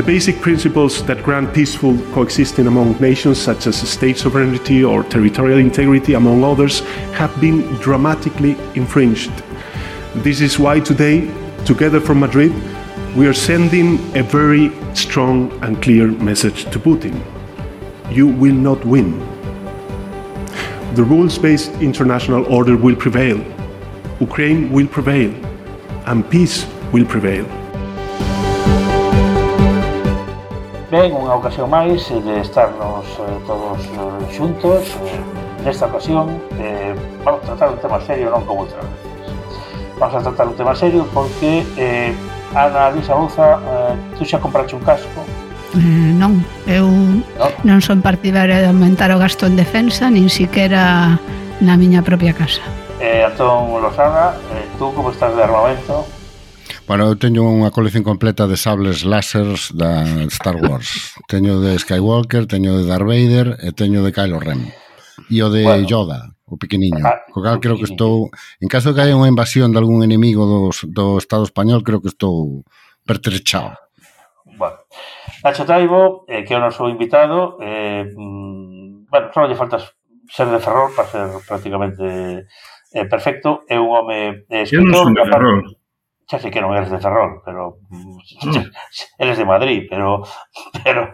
The basic principles that grant peaceful coexisting among nations, such as state sovereignty or territorial integrity, among others, have been dramatically infringed. This is why today, together from Madrid, we are sending a very strong and clear message to Putin. You will not win. The rules based international order will prevail, Ukraine will prevail, and peace will prevail. Ben, unha ocasión máis de estarnos eh, todos eh, xuntos eh, Nesta ocasión eh, vamos a tratar un tema serio, non como outra vez Vamos a tratar un tema serio porque eh, Ana Luisa Luza, eh, tú xa compraste un casco Eh, non, eu non, non son partidaria de aumentar o gasto en defensa, nin siquiera na miña propia casa. Eh, Antón Lozada, eh, tú como estás de armamento? Bueno, eu teño unha colección completa de sables lásers da Star Wars. teño de Skywalker, teño de Darth Vader e teño de Kylo Ren. E o de bueno. Yoda, o pequeniño. Ah, Co cal creo que estou... En caso de que haya unha invasión de algún enemigo do, do Estado español, creo que estou pertrechado. Bueno, Nacho Taibo, eh, que é o noso invitado, eh, mm, bueno, só lle faltas ser de Ferrol para ser prácticamente eh, perfecto. É un home eh, escritor... Eu non son de Ferrol xa sei que non eres de Ferrol, pero mm. eres de Madrid, pero pero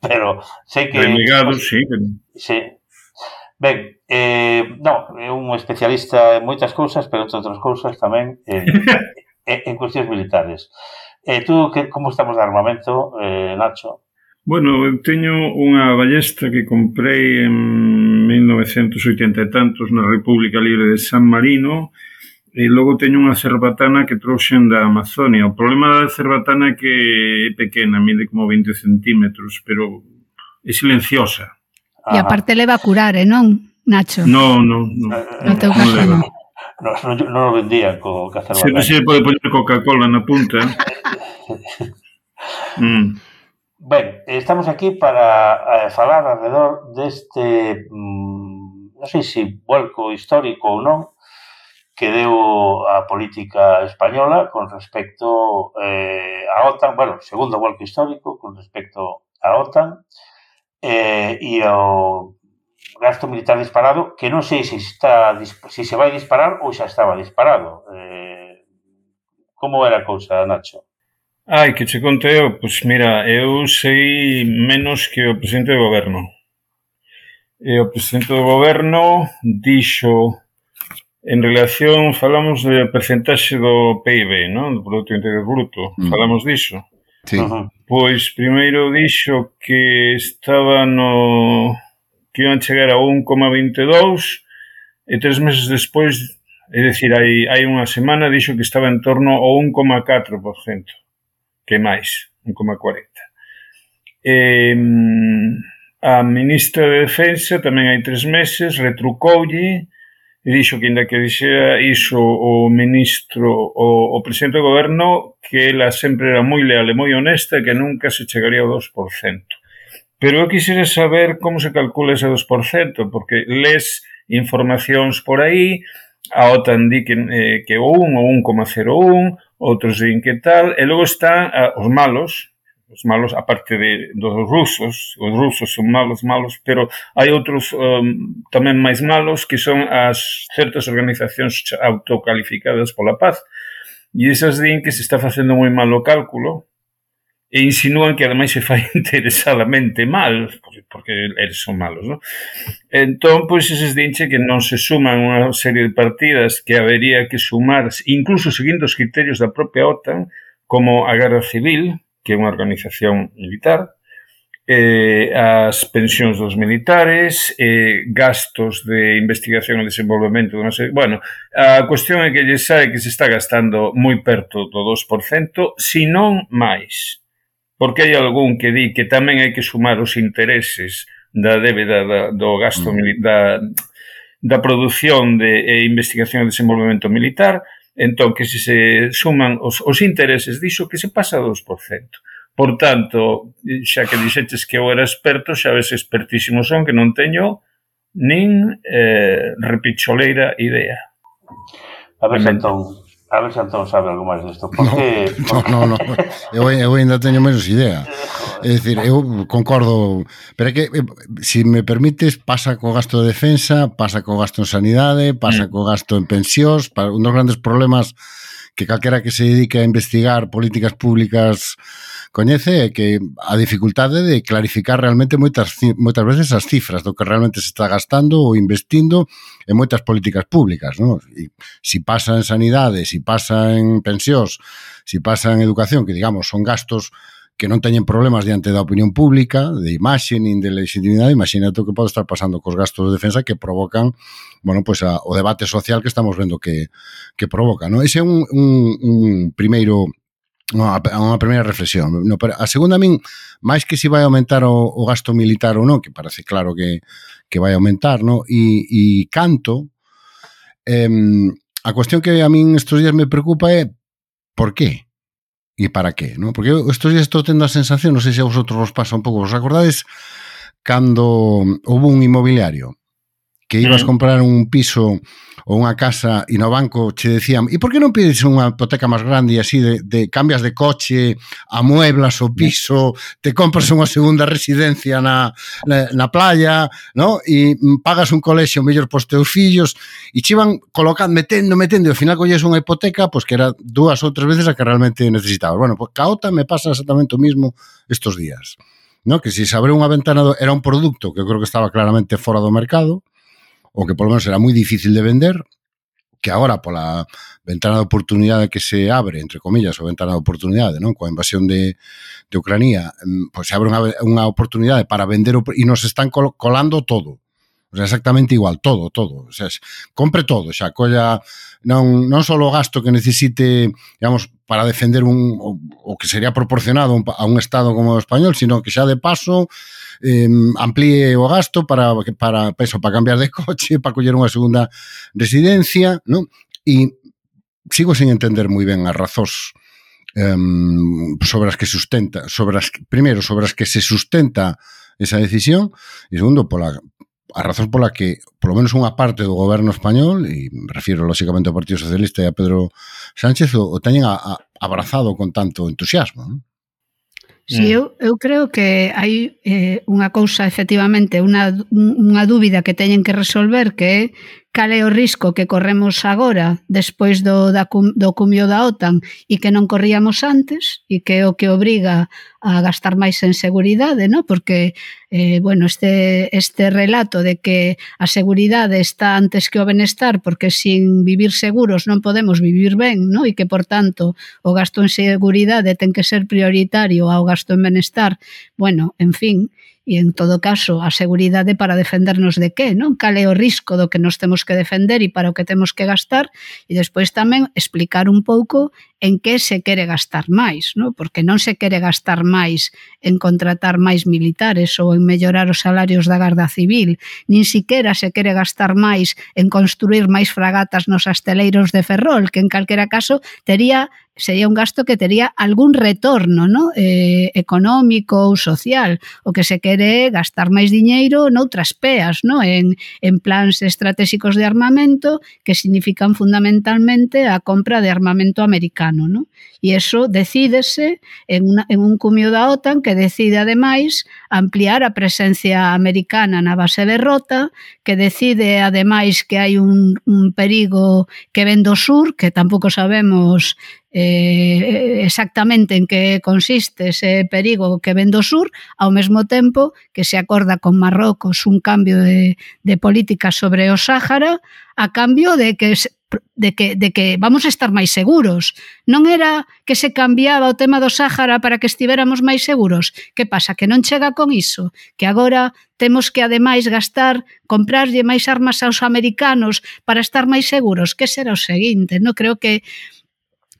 pero sei que Renegado, sí. Sí. Ben, eh, no, é un especialista en moitas cousas, pero entre outras cousas tamén en, en cuestións militares. Eh, tú, que, como estamos de armamento, eh, Nacho? Bueno, eu teño unha ballesta que comprei en 1980 e tantos na República Libre de San Marino, E logo teño unha cerbatana que trouxen da Amazonia. O problema da cerbatana é que é pequena, mide como 20 centímetros, pero é silenciosa. E aparte leva a curar, eh, non, Nacho? Non, non. No, no teu caso, non. Non no, no, no vendía co cerbatana. Se, se pode poñer Coca-Cola na punta. mm. Ben, estamos aquí para eh, falar alrededor deste, mm, non sei se vuelco histórico ou non, que deu a política española con respecto eh, a OTAN, bueno, segundo golpe histórico con respecto a OTAN eh, e ao gasto militar disparado, que non sei se está se se vai disparar ou xa estaba disparado. Eh, como era a cousa, Nacho? Ai, que che conteo, eu, pois mira, eu sei menos que o presidente do goberno. E o presidente do goberno dixo En relación, falamos de percentaxe do PIB, non? Do Producto Interior Bruto. Mm. Falamos diso. Sí. Ajá. Pois primeiro dixo que estaba no que iban chegar a 1,22 e tres meses despois, é dicir, hai, hai unha semana dixo que estaba en torno ao 1,4%, que máis, 1,40. E, a ministra de Defensa tamén hai tres meses retrucoulle e dixo que inda que dixera iso o ministro, o, o presidente do goberno, que ela sempre era moi leal e moi honesta e que nunca se chegaría ao 2%. Pero eu quixera saber como se calcula ese 2%, porque les informacións por aí, a OTAN di que, eh, que o 1 ou 1,01, outros din que tal, e logo están ah, os malos, os malos, aparte de, dos rusos, os rusos son malos, malos, pero hai outros um, tamén máis malos que son as certas organizacións autocalificadas pola paz, e esas din que se está facendo moi mal o cálculo, e insinúan que ademais se fai interesadamente mal, porque eles son malos, non? Entón, pois, eses dinche que non se suman unha serie de partidas que habería que sumar, incluso seguindo os criterios da propia OTAN, como a Guerra Civil, que é unha organización militar, eh, as pensións dos militares, eh, gastos de investigación e desenvolvemento, non sei, bueno, a cuestión é que lle sabe que se está gastando moi perto do 2%, se non máis, porque hai algún que di que tamén hai que sumar os intereses da débeda da, do gasto mm. da, da produción de eh, investigación e desenvolvemento militar, entón que se, se suman os, os intereses diso que se pasa a 2%. Por tanto, xa que dixetes que eu era experto, xa ves expertísimo son que non teño nin eh, repicholeira idea. A ver, entón, a ver se Antón sabe algo máis disto. Porque... No, no, no, no. eu, eu ainda teño menos idea. É dicir, eu concordo, pero é que se si me permites, pasa co gasto de defensa, pasa co gasto en sanidade, pasa mm. co gasto en pensións, para un dos grandes problemas que calquera que se dedique a investigar políticas públicas coñece é que a dificultade de clarificar realmente moitas, moitas veces as cifras do que realmente se está gastando ou investindo en moitas políticas públicas. Non? E si pasa en sanidade, si pasa en pensións, si pasa en educación, que digamos son gastos que non teñen problemas diante da opinión pública, de imaxe nin de legitimidade, imagínate o que pode estar pasando cos gastos de defensa que provocan bueno, pues a, o debate social que estamos vendo que, que provoca. ¿no? Ese é un, un, un primeiro unha, unha primeira reflexión. No, pero a segunda, a min, máis que se si vai aumentar o, o gasto militar ou non, que parece claro que, que vai aumentar, no? e, e canto, eh, a cuestión que a min estes días me preocupa é por qué? e para qué, ¿no? Porque eu estou, estou tendo a sensación, non sei se a vosotros vos pasa un pouco, vos acordades, cando houve un inmobiliario que ibas mm. comprar un piso ou unha casa e no banco che decían e por que non pides unha hipoteca máis grande e así de, de cambias de coche, amueblas o piso, te compras unha segunda residencia na, na, na playa, no? e pagas un colexio mellor pos teus fillos e che iban colocando, metendo, metendo e ao final colles unha hipoteca pois pues, que era dúas ou tres veces a que realmente necesitabas. Bueno, pois pues, caota me pasa exactamente o mismo estos días. No, que se si se abre unha ventana do, era un produto que eu creo que estaba claramente fora do mercado, o que polo menos era moi difícil de vender, que agora pola ventana de oportunidade que se abre, entre comillas, o ventana de oportunidade, non? Coa invasión de, de Ucrania, mm, pois se abre unha, unha oportunidade para vender e nos están colando todo exactamente igual, todo, todo, o sea, compre todo, xa colla non non só o gasto que necesite, digamos, para defender un o, o que sería proporcionado a un estado como o español, sino que xa de paso eh, amplíe o gasto para para peso, para cambiar de coche, para coller unha segunda residencia, non? E sigo sen entender moi ben as razóns eh, sobre as que sustenta, sobre as primeiro sobre as que se sustenta esa decisión e segundo pola a razón pola que, polo menos unha parte do goberno español, e refiro lóxicamente ao Partido Socialista e a Pedro Sánchez, o, o teñen a, a, abrazado con tanto entusiasmo. Non? Sí, mm. eu, eu creo que hai eh, unha cousa, efectivamente, unha, unha dúbida que teñen que resolver que é cal é o risco que corremos agora despois do, da, do cumio da OTAN e que non corríamos antes e que é o que obriga a gastar máis en seguridade, no? porque eh, bueno, este, este relato de que a seguridade está antes que o benestar porque sin vivir seguros non podemos vivir ben no? e que, por tanto, o gasto en seguridade ten que ser prioritario ao gasto en benestar, bueno, en fin, e en todo caso a seguridade para defendernos de que, non? Cal é o risco do que nos temos que defender e para o que temos que gastar e despois tamén explicar un pouco en que se quere gastar máis, non? porque non se quere gastar máis en contratar máis militares ou en mellorar os salarios da Garda Civil, nin siquiera se quere gastar máis en construir máis fragatas nos asteleiros de Ferrol, que en calquera caso tería sería un gasto que tería algún retorno no? eh, económico ou social, o que se quere gastar máis diñeiro noutras peas, no? en, en plans estratégicos de armamento que significan fundamentalmente a compra de armamento americano OTAN, non? E eso decídese en, una, en un cumio da OTAN que decide, ademais, ampliar a presencia americana na base de Rota, que decide, ademais, que hai un, un perigo que ven do sur, que tampouco sabemos eh, exactamente en que consiste ese perigo que ven do sur, ao mesmo tempo que se acorda con Marrocos un cambio de, de política sobre o Sáhara, a cambio de que de que, de que vamos a estar máis seguros. Non era que se cambiaba o tema do Sáhara para que estivéramos máis seguros. Que pasa? Que non chega con iso. Que agora temos que ademais gastar, comprarlle máis armas aos americanos para estar máis seguros. Que será o seguinte? Non creo que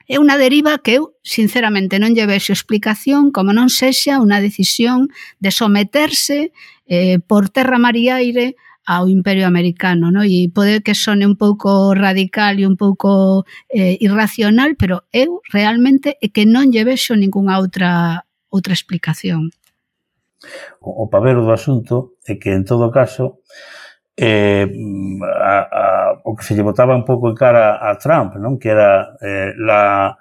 É unha deriva que eu, sinceramente, non lle vexo explicación como non sexa unha decisión de someterse eh, por terra, mar e aire ao imperio americano, no? E pode que sone un pouco radical e un pouco eh, irracional, pero eu realmente é que non lle vexo ningunha outra outra explicación. O, o pavero do asunto é que en todo caso eh, a, a, o que se lle botaba un pouco en cara a Trump, non? Que era eh, la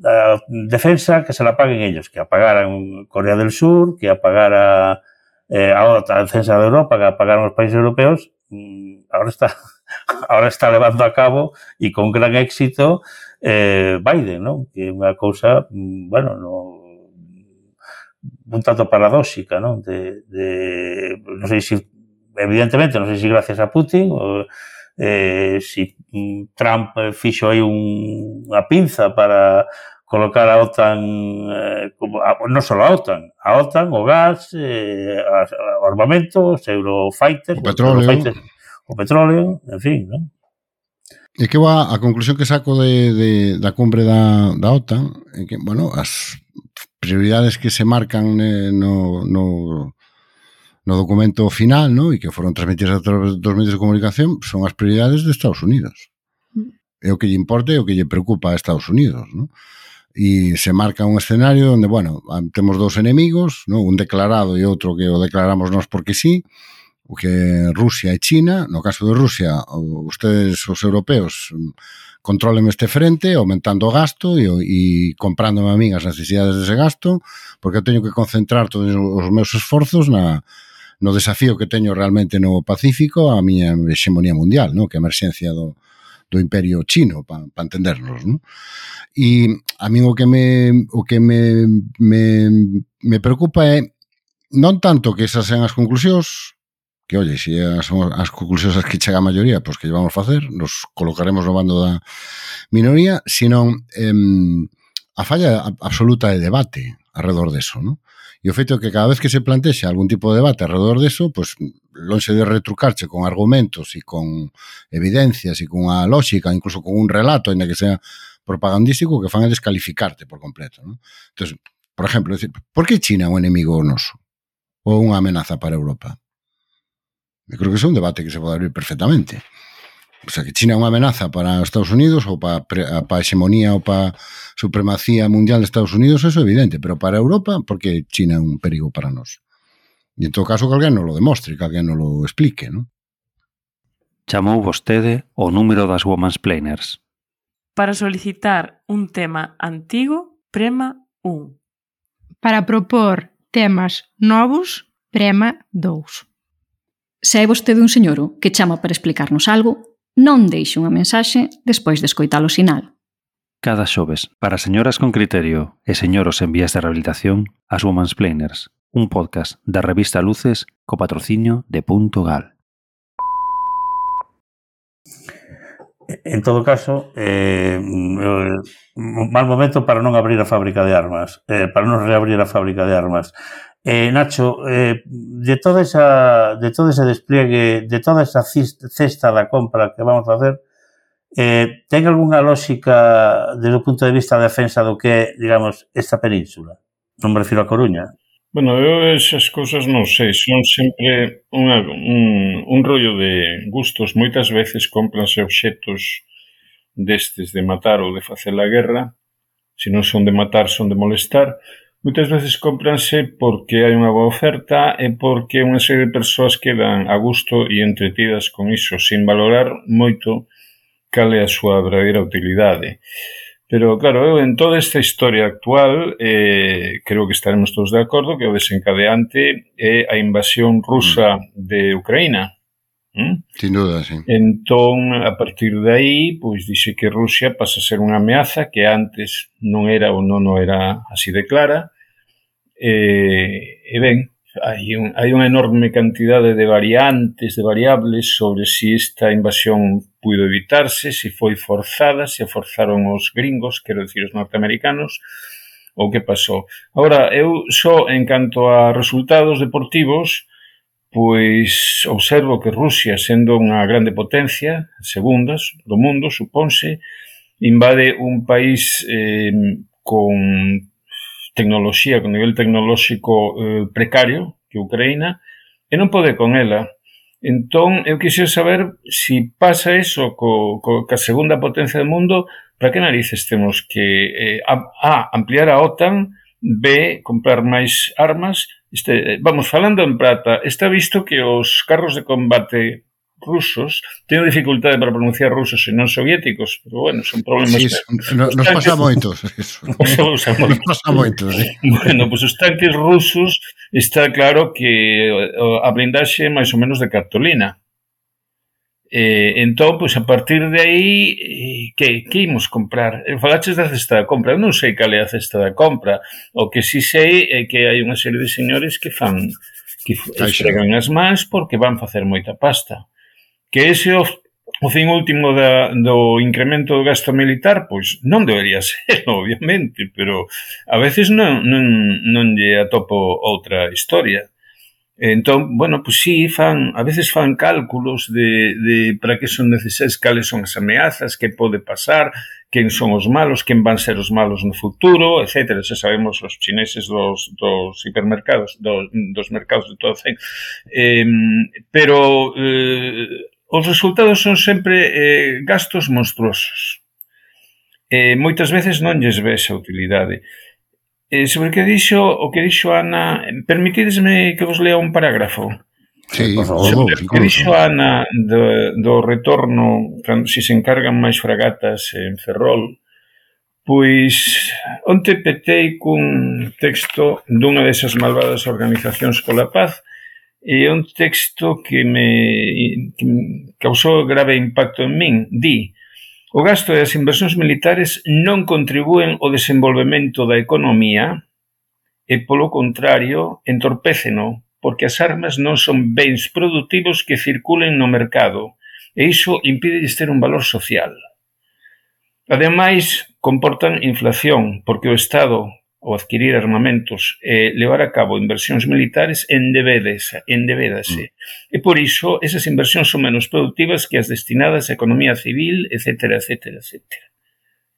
la defensa que se la paguen ellos, que apagaran Corea del Sur, que apagara eh, ahora la defensa de Europa que pagaron los países europeos, mm, ahora está, ahora está llevando a cabo y con gran éxito eh, Biden, ¿no? Que una cosa, mm, bueno, no un tanto paradójica, ¿no? De, de, no sé si, evidentemente, no sé si gracias a Putin o eh, si mm, Trump eh, fichó ahí un, una pinza para colocar a OTAN, eh, como, a, non só a OTAN, a OTAN, o gas, eh, o armamento, os Eurofighters, o petróleo, o, Eurofighters, o petróleo, en fin, non? E que va a conclusión que saco de, de, da cumbre da, da OTAN é que, bueno, as prioridades que se marcan eh, no, no, no documento final no? e que foron transmitidas a través dos medios de comunicación son as prioridades de Estados Unidos. Mm. É o que lle importa e o que lle preocupa a Estados Unidos. No? e se marca un escenario onde, bueno, ah, temos dous enemigos, non? un declarado e outro que o declaramos nós porque sí, o que Rusia e China, no caso de Rusia, ustedes os europeos controlen este frente aumentando o gasto e, e comprándome a min as necesidades dese gasto, porque eu teño que concentrar todos os meus esforzos na, no desafío que teño realmente no Pacífico a miña hexemonía mundial, no? que é a emerxencia do, do imperio chino, para pa entendernos, non? E a min o que me o que me me, me preocupa é non tanto que esas sean as conclusións, que, oye, se son as conclusións as que chega a maioría, pois que vamos facer, nos colocaremos no bando da minoría, senón eh, a falla absoluta de debate alrededor deso, non? E o feito é que cada vez que se plantexa algún tipo de debate alrededor deso, pois lonxe de retrucarche con argumentos e con evidencias e con a lógica, incluso con un relato, ainda que sea propagandístico, que fan é descalificarte por completo. ¿no? Entonces, por exemplo, decir, por que China é un enemigo noso? Ou unha amenaza para Europa? Eu creo que é un debate que se pode abrir perfectamente. O sea, que China é unha amenaza para os Estados Unidos ou para a pa hexemonía ou para supremacía mundial de Estados Unidos, eso é evidente, pero para Europa, porque China é un perigo para nós? E en todo caso que alguén non lo demostre, que alguén non lo explique, non? Chamou vostede o número das Woman's Planers. Para solicitar un tema antigo, prema 1. Para propor temas novos, prema 2. Se é vostede un señoro que chama para explicarnos algo, non deixe unha mensaxe despois de escoitar o sinal. Cada xoves, para señoras con criterio e señoros en vías de rehabilitación, as Woman's Planers, un podcast da revista Luces co patrocinio de Punto Gal. En todo caso, eh, eh, mal momento para non abrir a fábrica de armas, eh, para non reabrir a fábrica de armas. Eh, Nacho, eh, de, toda esa, de todo ese despliegue, de toda esa cesta da compra que vamos a hacer, eh, ten algunha lógica desde o punto de vista da defensa do que é, digamos, esta península? Non me refiro a Coruña, Bueno, eu esas cousas non sei, son sempre unha, un, un rollo de gustos. Moitas veces cómpranse obxetos destes de matar ou de facer a guerra, se non son de matar, son de molestar. Moitas veces cómpranse porque hai unha boa oferta e porque unha serie de persoas quedan a gusto e entretidas con iso, sin valorar moito cal é a súa verdadeira utilidade. Pero, claro, eu en toda esta historia actual eh, creo que estaremos todos de acordo que o desencadeante é a invasión rusa mm. de Ucraína. Mm? Sin duda, sí. Entón, a partir de aí, pois dixe que Rusia pasa a ser unha ameaza que antes non era ou non, non era así de clara. E, e ben, hai, un, hai unha enorme cantidade de variantes, de variables sobre si esta invasión puido evitarse, si foi forzada, se forzaron os gringos, quero dicir os norteamericanos, ou que pasou. Agora, eu só en canto a resultados deportivos, pois observo que Rusia, sendo unha grande potencia, segundas do mundo, supónse, invade un país eh, con tecnoloxía con nivel tecnolóxico eh, precario que Ucraína e non pode con ela. Entón, eu quixera saber se si pasa eso co, co, ca segunda potencia do mundo, para que narices temos que eh, a, a ampliar a OTAN, B, comprar máis armas. Este, eh, vamos, falando en prata, está visto que os carros de combate rusos. teño dificultade para pronunciar rusos e non soviéticos, pero bueno, son problemas... Sí, que, no, nos tanques, pasa moitos. Nos pasa moitos. Sí. Bueno, pois pues, os tanques rusos está claro que eh, a blindaxe é máis ou menos de cartolina. Eh, entón, pois, a partir de aí, eh, que, que imos comprar? Eh, falaches da cesta da compra. Eu non sei cal é a cesta da compra. O que si sei é que hai unha serie de señores que fan que esfregan as mans porque van facer moita pasta que ese o, o fin último da, do incremento do gasto militar, pois non debería ser, obviamente, pero a veces non, non, non lle atopo outra historia. Entón, bueno, pois sí, fan, a veces fan cálculos de, de para que son necesarias, cales son as ameazas, que pode pasar, quen son os malos, quen van ser os malos no futuro, etc. Xa sabemos os chineses dos, dos hipermercados, dos, dos mercados de todo o eh, pero eh, os resultados son sempre eh, gastos monstruosos. Eh, moitas veces non lles ves a utilidade. Eh, sobre que dixo, o que dixo Ana, permitidesme que vos lea un parágrafo. Sí, por favor. Sobre o que dixo Ana do, do retorno, cando se, se encargan máis fragatas en Ferrol, pois onte petei cun texto dunha desas malvadas organizacións pola paz e un texto que me, que me causou grave impacto en min. Di, o gasto e as inversións militares non contribúen ao desenvolvemento da economía e, polo contrario, entorpéceno, porque as armas non son bens productivos que circulen no mercado e iso impide ter un valor social. Ademais, comportan inflación, porque o Estado, ou adquirir armamentos e levar a cabo inversións militares endebedese, endebedase. Mm. E por iso esas inversións son menos productivas que as destinadas á economía civil, etc, etc, etc.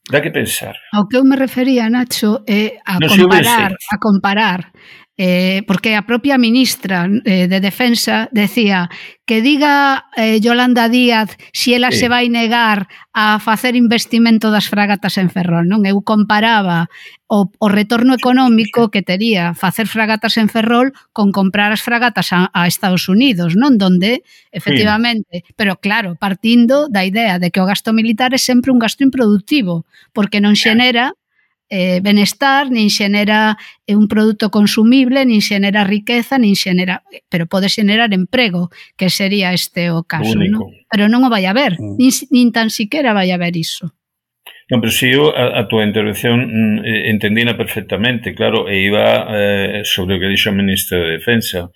Dá que pensar. Ao que eu me refería, Nacho, é a no comparar, a comparar eh, porque a propia ministra eh, de Defensa decía que diga eh, Yolanda Díaz si ela sí. se vai negar a facer investimento das fragatas en Ferrol, non? Eu comparaba o, o retorno económico que tería facer fragatas en Ferrol con comprar as fragatas a, a Estados Unidos, non? Donde, efectivamente, sí. pero claro, partindo da idea de que o gasto militar é sempre un gasto improductivo, porque non xenera eh, benestar, nin xenera eh, un produto consumible, nin xenera riqueza, nin xenera, pero pode xenerar emprego, que sería este o caso, non? Pero non o vai haber, mm. nin, nin tan siquera vai haber iso. Non, pero si eu a, a túa intervención mm, eh, entendina perfectamente, claro, e iba eh, sobre o que dixo o Ministro de Defensa.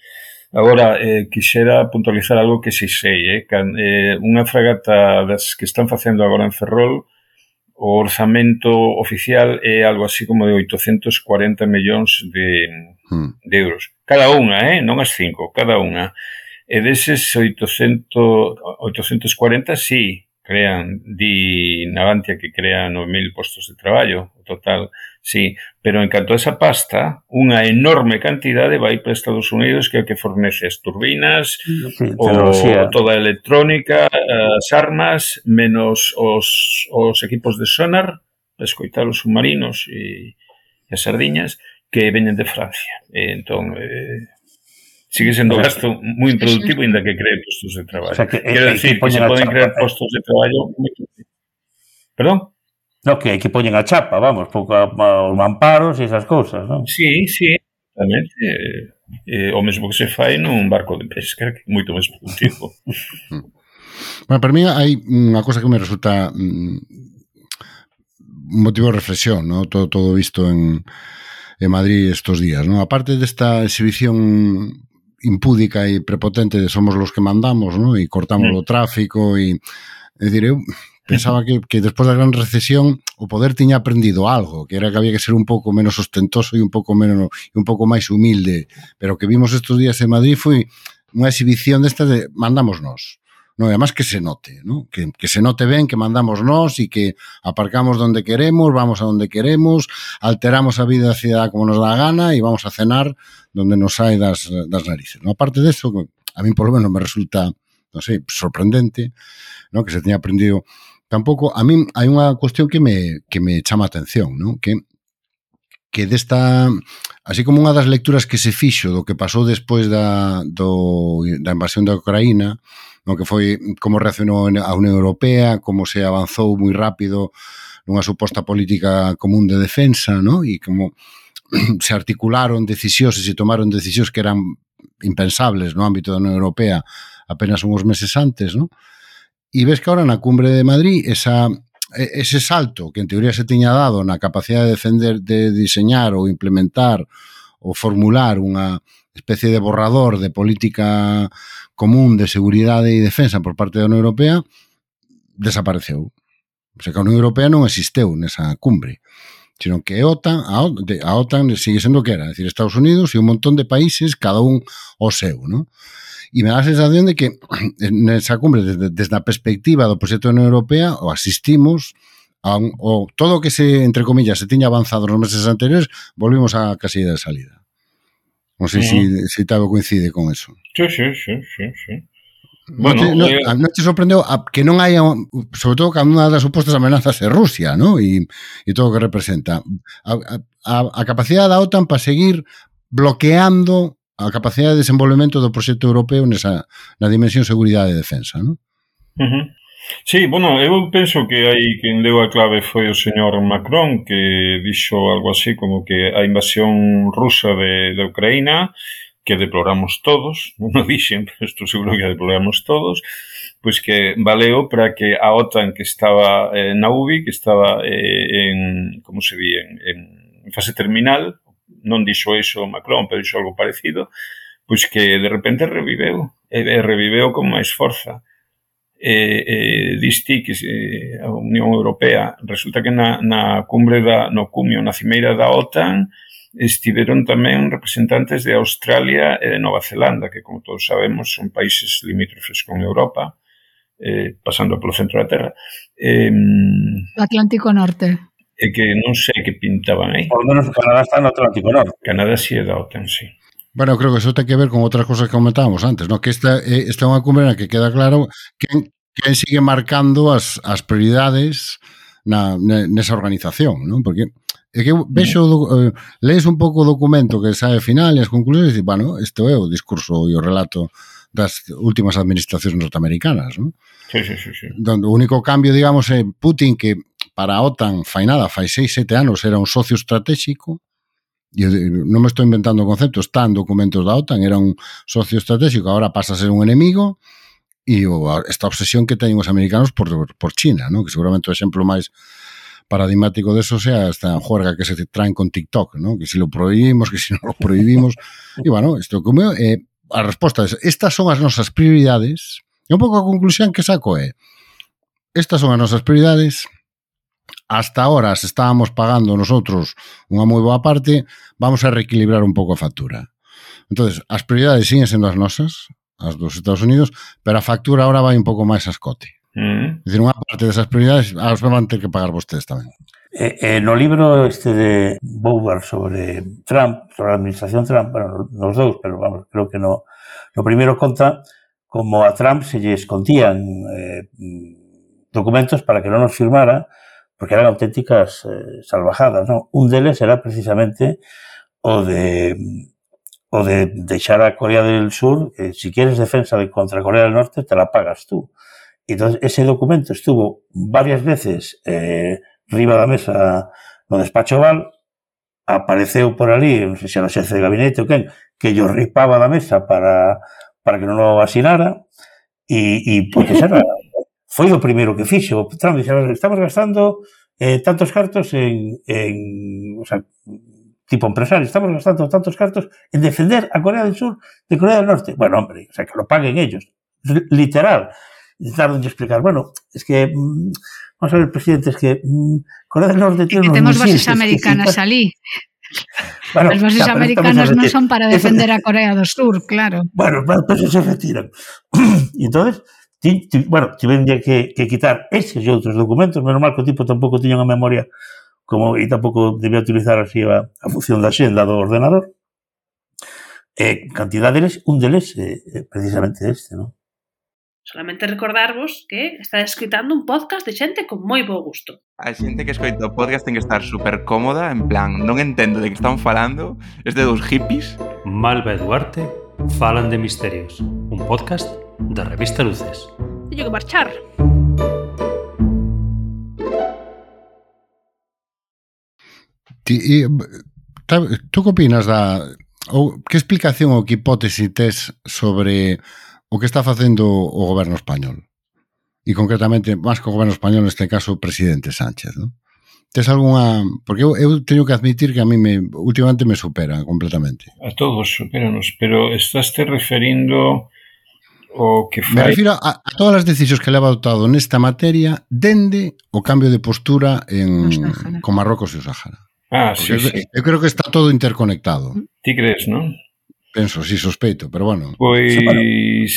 Agora, eh, quixera puntualizar algo que si sei, eh, can, eh, unha fragata das que están facendo agora en Ferrol O orzamento oficial é algo así como de 840 millóns de, hmm. de euros. Cada unha, eh? non as cinco, cada unha. E deses 800, 840, sí, crean, di Navantia que crea 9.000 postos de traballo, total, sí, pero en canto a esa pasta, unha enorme cantidade vai para Estados Unidos que é o que fornece as turbinas, sí, o, tecnología. toda a electrónica, as armas, menos os, os equipos de sonar, escoitar os submarinos e, e as sardiñas, que veñen de Francia. E, entón, eh, sigue sendo o sea, gasto moi improductivo inda que cree postos de traballo. O sea, que, Quero decir, que, que, que se poden crear eh. postos de traballo Perdón? No, que hai que poñen a chapa, vamos, pouco os mamparos e esas cousas, non? Sí, sí, exactamente. Eh, o mesmo que se fai nun barco de pesca, que é moito máis productivo. bueno, para mí hai unha cosa que me resulta mm, motivo de reflexión, ¿no? todo, todo visto en, en Madrid estos días. ¿no? Aparte desta exhibición impúdica e prepotente de somos los que mandamos, ¿no? E cortamos mm. o tráfico e é dicir, eu pensaba que, que despois da gran recesión o poder tiña aprendido algo, que era que había que ser un pouco menos ostentoso e un pouco menos un pouco máis humilde, pero que vimos estes días en Madrid foi unha exhibición desta de mandamos nós. No, e además que se note, ¿no? que, que se note ben que mandamos nós e que aparcamos donde queremos, vamos a donde queremos, alteramos a vida da cidade como nos dá a gana e vamos a cenar donde nos sai das, das narices. ¿no? Aparte de eso, a mí por lo menos me resulta, non sei, sorprendente ¿no? que se teña aprendido tampouco a min hai unha cuestión que me que me chama a atención, non? Que que desta así como unha das lecturas que se fixo do que pasou despois da do, da invasión da Ucraína, no que foi como reaccionou a Unión Europea, como se avanzou moi rápido nunha suposta política común de defensa, no? e como se articularon decisións e se tomaron decisións que eran impensables no ámbito da Unión Europea apenas uns meses antes, no? E ves que ahora na cumbre de Madrid esa ese salto que en teoría se tiña dado na capacidade de defender de diseñar ou implementar ou formular unha especie de borrador de política común de seguridade e defensa por parte da Unión Europea desapareceu. O sea, que a Unión Europea non existeu nesa cumbre, sino que a OTAN, a OTAN sigue sendo que era, é dicir, Estados Unidos e un montón de países, cada un o seu, non? E me dá a sensación de que eh, nesa cumbre, desde, desde a perspectiva do proxecto da Unión Europea, o asistimos a un, o todo o que se, entre comillas, se tiña avanzado nos meses anteriores, volvimos a casilla de salida. Non sei se uh -huh. si, si Tavo coincide con eso. Sí, sí, sí, sí, sí. Bueno, non te, no, eh... non te sorprendeu a, que non hai, sobre todo cando unha das supostas amenazas é Rusia, ¿no? E, e todo o que representa. A, a, a capacidade da OTAN para seguir bloqueando a capacidade de desenvolvemento do proxecto europeo nesa, na dimensión seguridade e defensa, ¿no? Uh -huh. Sí, bueno, eu penso que aí quen deu a clave foi o señor Macron, que dixo algo así como que a invasión rusa de, de Ucraína, que deploramos todos, non o dixen, pero estou seguro que deploramos todos, pois que valeu para que a OTAN que estaba eh, na UBI, que estaba eh, en, como se di, en, en fase terminal, non dixo iso Macron, pero dixo algo parecido, pois que de repente reviveu, e reviveu con máis forza eh, eh, disti que eh, a Unión Europea resulta que na, na cumbre da, no cumio, na cimeira da OTAN estiveron tamén representantes de Australia e de Nova Zelanda, que como todos sabemos son países limítrofes con Europa, eh, pasando polo centro da Terra. Eh, Atlántico Norte. E que non sei que pintaban aí. Por menos Canadá está no Atlántico Norte. Canadá si sí é da OTAN, sí. Bueno, creo que eso ten que ver con outras cosas que comentábamos antes, ¿no? que esta, eh, esta é unha cumbre na que queda claro quen, quen sigue marcando as, as prioridades na, nesa organización, ¿no? porque é que vexo, eh, lees un pouco o documento que sae final e as conclusións e, bueno, isto é o discurso e o relato das últimas administracións norteamericanas, ¿no? Sí, sí, sí, sí. Donde o único cambio, digamos, é Putin que para a OTAN fai nada, fai seis, sete anos era un socio estratégico, non me estou inventando conceptos, tan documentos da OTAN, era un socio estratégico, agora pasa a ser un enemigo, e o, esta obsesión que teñen os americanos por, por China, ¿no? que seguramente o exemplo máis paradigmático de eso sea esta juerga que se traen con TikTok, ¿no? que si lo prohibimos, que si no lo prohibimos. e, bueno, isto como eh, a resposta é, estas son as nosas prioridades, e un pouco a conclusión que saco é, estas son as nosas prioridades, hasta ahora se estábamos pagando nosotros unha moi boa parte, vamos a reequilibrar un pouco a factura. Entonces, as prioridades siguen sendo as nosas, as dos Estados Unidos, pero a factura ahora vai un pouco máis a escote. Mm. É dicir, unha parte desas prioridades as van ter que pagar vostedes tamén. Eh, eh, no libro este de Bower sobre Trump, sobre a administración Trump, bueno, nos dous, pero vamos, creo que no, no primeiro conta como a Trump se lle escondían eh, documentos para que non nos firmara, porque eran auténticas eh, salvajadas, non? Un deles era precisamente o de o de deixar a Corea del Sur, que si quieres defensa de contra Corea del Norte, te la pagas tú. Entonces, ese documento estuvo varias veces eh, riba da mesa no despacho Val, apareceu por ali, non sei se era xefe de gabinete ou quen, que yo ripaba da mesa para, para que non o asinara, e, e porque era foi o primeiro que fixo. Trump dixera, estamos gastando eh, tantos cartos en, en o sea, tipo empresario, estamos gastando tantos cartos en defender a Corea del Sur de Corea del Norte. Bueno, hombre, o sea, que lo paguen ellos. Literal intentaron de explicar, bueno, es que mmm, vamos a ver, presidente, es que mmm, Corea del Norte tiene que tenemos bases americanas allí. Bueno, As bases ya, americanas non son para defender a Corea do Sur, claro. Bueno, pues se retiran. y entonces, ti, ti, bueno, tiven que, que quitar eses e outros documentos, menos mal que o tipo tampouco tiña unha memoria como e tampouco debía utilizar así a, a función da xenda do ordenador. E cantidad deles, un deles é precisamente este, non? Solamente recordarvos que está escritando un podcast de xente con moi bo gusto. A xente que escoita o podcast ten que estar super cómoda, en plan, non entendo de que están falando, este dos hippies. Malva e Duarte falan de misterios, un podcast da revista Luces. Teño que marchar. Ti, tú que opinas da ou que explicación ou que hipótese tes sobre o que está facendo o goberno español? E concretamente, máis que o goberno español, neste caso, o presidente Sánchez, non? Tes algunha... Porque eu, eu teño que admitir que a mí me, últimamente me supera completamente. A todos superanos, pero estás te referindo o que fai... Me refiro a, a todas as decisións que leva adoptado nesta materia dende o cambio de postura en, con Marrocos e o Sahara. Ah, Porque sí, eu, sí. Eu creo que está todo interconectado. Mm. Ti crees, non? Penso, si sí, sospeito, pero bueno. Pois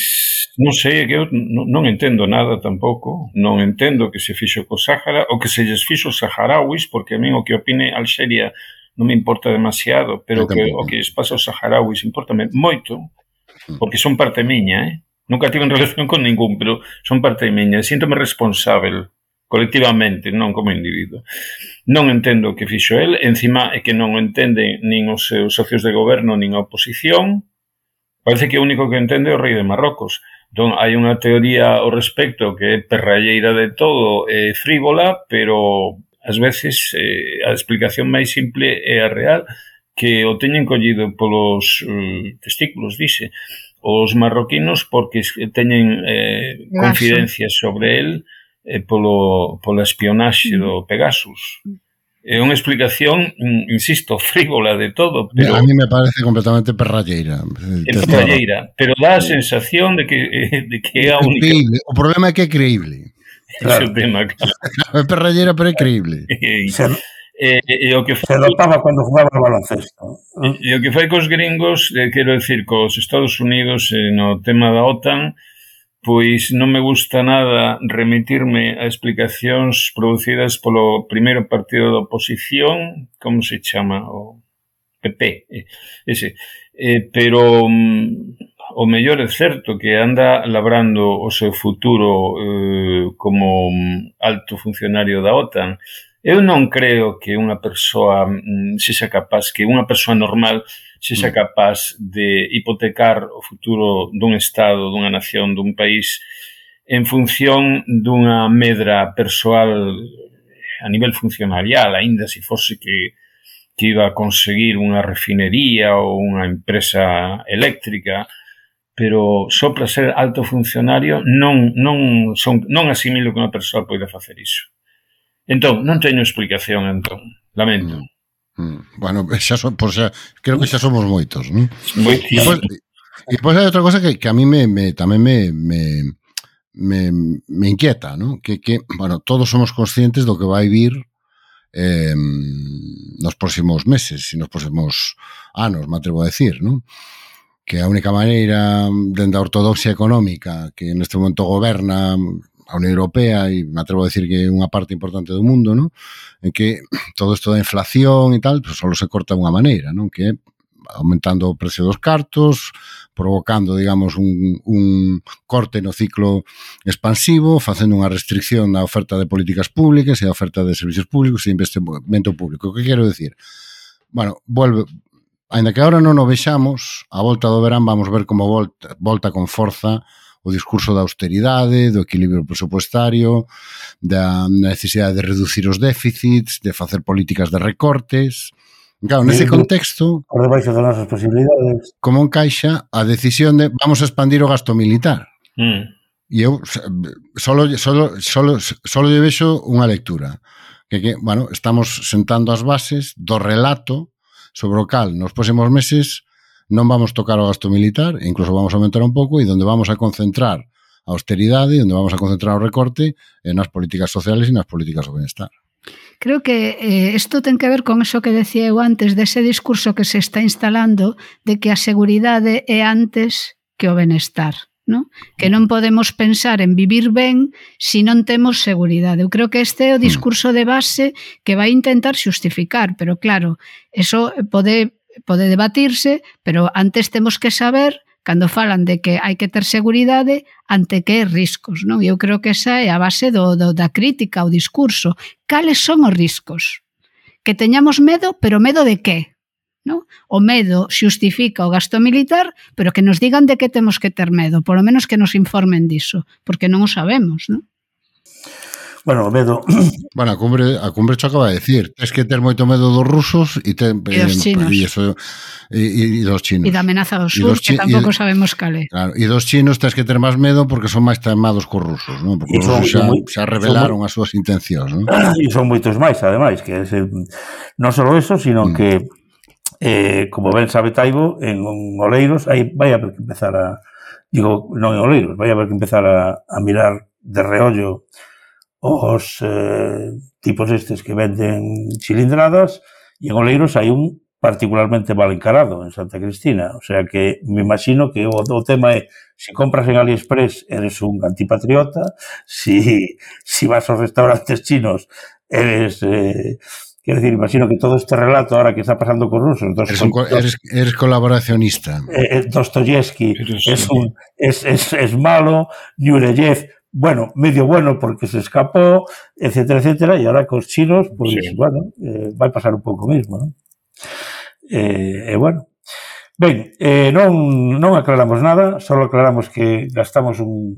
non sei, que eu non entendo nada tampouco, non entendo que se fixo co Sáhara, o que se lles fixo os saharauis, porque a min o que opine Alxeria non me importa demasiado, pero que, o que lles pasa aos saharauis importame moito, mm. porque son parte miña, eh? Nunca tive relación con ningún, pero son parte miña. Síntome responsável colectivamente, non como individuo. Non entendo o que fixo el, encima é que non o entende nin os seus socios de goberno nin a oposición. Parece que o único que entende é o rei de Marrocos. Entón, hai unha teoría ao respecto que é perralleira de todo é frívola, pero ás veces eh, a explicación máis simple é a real que o teñen collido polos eh, testículos, dixe os marroquinos porque teñen eh, Pegasus. confidencias sobre el eh, polo, pola espionaxe do mm. Pegasus. É unha explicación, mm, insisto, frívola de todo. Pero... A mí me parece completamente perralleira. É perralleira, pero dá a sensación de que, eh, de que é a única... Creíble. O problema é que é creíble. Claro. É o tema, claro. é perralleira, pero é creíble. E, e o que foi, se adoptaba cando jugaba o baloncesto. E, e o que foi cos gringos, eh, quero decir, cos Estados Unidos eh, no tema da OTAN, pois non me gusta nada remitirme a explicacións producidas polo primeiro partido da oposición, como se chama, o PP, eh, ese. Eh, pero mm, o mellor é certo que anda labrando o seu futuro eh, como alto funcionario da OTAN. Eu non creo que unha persoa mm, se xa capaz, que unha persoa normal se xa mm. capaz de hipotecar o futuro dun Estado, dunha nación, dun país en función dunha medra persoal eh, a nivel funcionarial, aínda se fose que que iba a conseguir unha refinería ou unha empresa eléctrica, pero só para ser alto funcionario non, non, son, non asimilo que unha persoa poida facer iso. Entón, non teño explicación, entón. Lamento. Mm. mm. Bueno, xa, son, por xa, creo que xa somos moitos, non? Moitísimo. E depois hai outra cosa que, que a mí me, me, tamén me, me, me, me inquieta, ¿no? que, que bueno, todos somos conscientes do que vai vir eh, nos próximos meses e nos próximos anos, me atrevo a decir, ¿no? que a única maneira dende a ortodoxia económica que neste momento goberna a Unión Europea e me atrevo a decir que é unha parte importante do mundo, non? En que todo isto da inflación e tal, pues, só se corta unha maneira, non? Que é aumentando o precio dos cartos, provocando, digamos, un, un corte no ciclo expansivo, facendo unha restricción na oferta de políticas públicas e a oferta de servicios públicos e investimento público. O que quero decir? Bueno, vuelve, Ainda que agora non o vexamos, a volta do verán vamos ver como volta, volta con forza o discurso da austeridade, do equilibrio presupuestario, da necesidade de reducir os déficits, de facer políticas de recortes. Claro, nese contexto, por debaixo das nosas posibilidades, como encaixa a decisión de vamos a expandir o gasto militar. Mm. E eu solo, solo, solo, solo lle vexo unha lectura. Que, que, bueno, estamos sentando as bases do relato sobre o cal nos próximos meses non vamos tocar o gasto militar, e incluso vamos a aumentar un pouco, e onde vamos a concentrar a austeridade, onde vamos a concentrar o recorte en nas políticas sociales e nas políticas do bienestar. Creo que eh, isto eh, ten que ver con eso que decía eu antes, dese de discurso que se está instalando de que a seguridade é antes que o benestar. ¿no? que non podemos pensar en vivir ben se si non temos seguridade. Eu creo que este é o mm. discurso de base que vai intentar xustificar, pero claro, eso pode pode debatirse, pero antes temos que saber cando falan de que hai que ter seguridade ante que riscos, non? Eu creo que esa é a base do, do da crítica ao discurso. Cales son os riscos? Que teñamos medo, pero medo de que? non? O medo xustifica o gasto militar, pero que nos digan de que temos que ter medo, polo menos que nos informen diso, porque non o sabemos, non? Bueno, o medo... Bueno, a cumbre, a cumbre cho acaba de decir, tens que ter moito medo dos rusos e, te, e dos eh, chinos. E, eso, e, e dos chinos. E da amenaza do sur, dos que tampouco sabemos cal é. Claro, e dos chinos tens que ter máis medo porque son máis temados cos rusos, non? Porque son, os rusos xa, xa revelaron as súas intencións, non? E son moitos máis, ademais, que ese, non só eso, sino mm. que eh, como ben sabe Taibo, en Oleiros aí vai haber que empezar a digo, non en Oleiros, vai haber que empezar a, a mirar de reollo os eh, tipos estes que venden cilindradas e en Oleiros hai un particularmente mal encarado en Santa Cristina. O sea que me imagino que o, o tema é se compras en AliExpress eres un antipatriota, si, si vas aos restaurantes chinos eres eh, Quero decir, imagino que todo este relato ahora que está pasando con rusos, dos, Eres, un, co- eres, eres colaboracionista. eh, eh, Dostoyevsky sí. es, un, es, es, es malo, Nureyev, bueno, medio bueno porque se escapó, etcétera, etcétera, y ahora con los chinos, pues Sí. bueno, eh, va a pasar un pouco mismo, ¿no? Eh, eh, bueno. Ben, eh, non, non aclaramos nada, só aclaramos que gastamos un,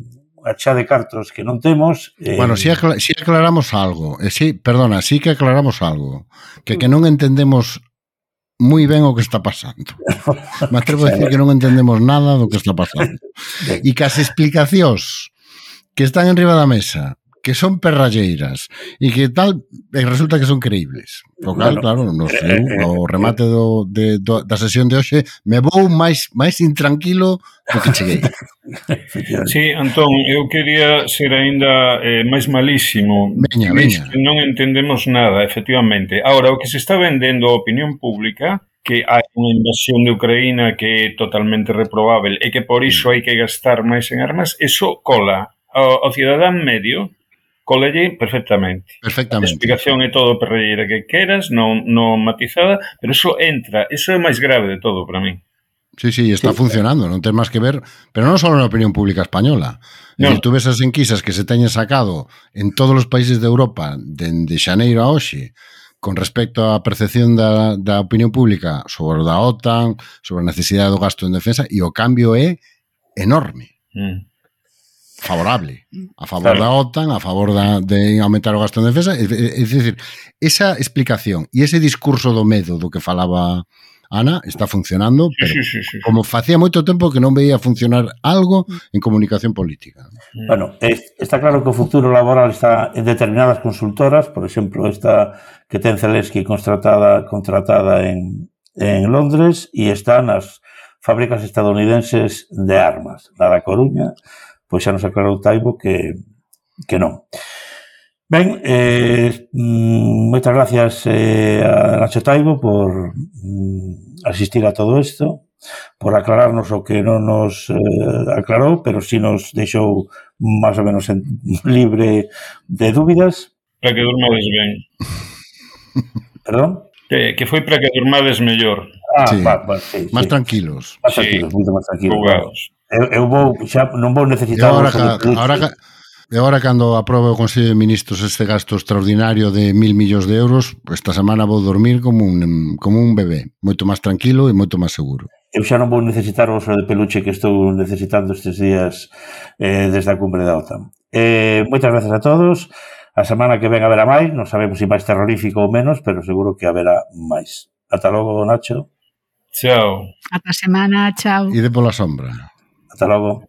a xa de cartos que non temos... Eh... Bueno, si, acla si aclaramos algo, eh, si, perdona, si que aclaramos algo, que que non entendemos moi ben o que está pasando. Me atrevo a dicir que non entendemos nada do que está pasando. E que as explicacións que están en riba da mesa que son perralleiras e que tal e resulta que son creíbles. O cal, bueno, claro, no sei, eh, eh, o remate do, de, do, da sesión de hoxe me vou máis máis intranquilo do que cheguei. Sí, Antón, eu quería ser aínda eh, máis malísimo. Veña, veña. Non entendemos nada, efectivamente. Ahora, o que se está vendendo a opinión pública que hai unha invasión de Ucraína que é totalmente reprobável e que por iso hai que gastar máis en armas, eso cola ao, ao cidadán medio colelle perfectamente. Perfectamente. A explicación é todo perreira que queras, non, non matizada, pero eso entra, eso é máis grave de todo para mí. Sí, sí, está sí. funcionando, non ten máis que ver, pero non só na opinión pública española. No. E tú ves as enquisas que se teñen sacado en todos os países de Europa dende xaneiro a hoxe, con respecto á percepción da, da opinión pública sobre da OTAN, sobre a necesidade do gasto en defensa, e o cambio é enorme. Mm. Favorable. A favor claro. da OTAN, a favor da, de aumentar o gasto en defensa. É, é, é, é dicir, esa explicación e ese discurso do medo do que falaba Ana, está funcionando, pero sí, sí, sí, como facía moito tempo que non veía funcionar algo mm. en comunicación política. Bueno, es, está claro que o futuro laboral está en determinadas consultoras, por exemplo, esta que ten Zelensky contratada, contratada en, en Londres e está nas fábricas estadounidenses de armas, da da Coruña, pois xa nos aclarou Taibo que, que non. Ben, eh, mm, moitas gracias eh, a Nacho Taibo por mm, asistir a todo isto, por aclararnos o que non nos eh, aclarou, pero si sí nos deixou máis ou menos en, libre de dúbidas. Para que durmades ben. Perdón? Que, que foi para que durmades mellor. Ah, sí. va, va, sí, máis sí. tranquilos. Máis tranquilos, sí. moito máis tranquilos. Jugados. Eu, eu vou, xa, non vou necesitar... Agora, agora, E agora cando aprobe o Consello de Ministros este gasto extraordinario de mil millóns de euros, esta semana vou dormir como un, como un bebé, moito máis tranquilo e moito máis seguro. Eu xa non vou necesitar o oso de peluche que estou necesitando estes días eh, desde a cumbre da OTAN. Eh, moitas gracias a todos. A semana que ven haberá máis, non sabemos se si máis terrorífico ou menos, pero seguro que haberá máis. Ata logo, Nacho. Chao. Ata semana, chao. E de pola sombra. Ata logo.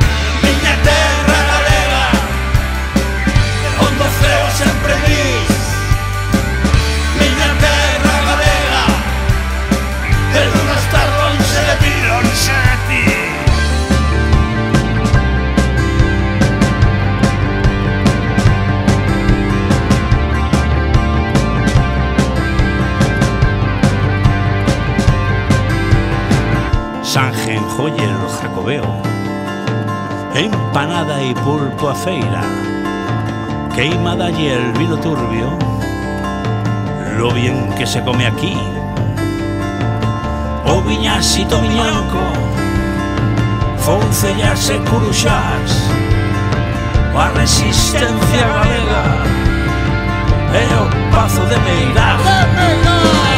acolle no Jacobeo. Empanada e pulpo a feira. Queima dalle el vino turbio. Lo bien que se come aquí. O viñasito miñanco Foncellas e curuxás A resistencia galega E o pazo de Meirás De Meirás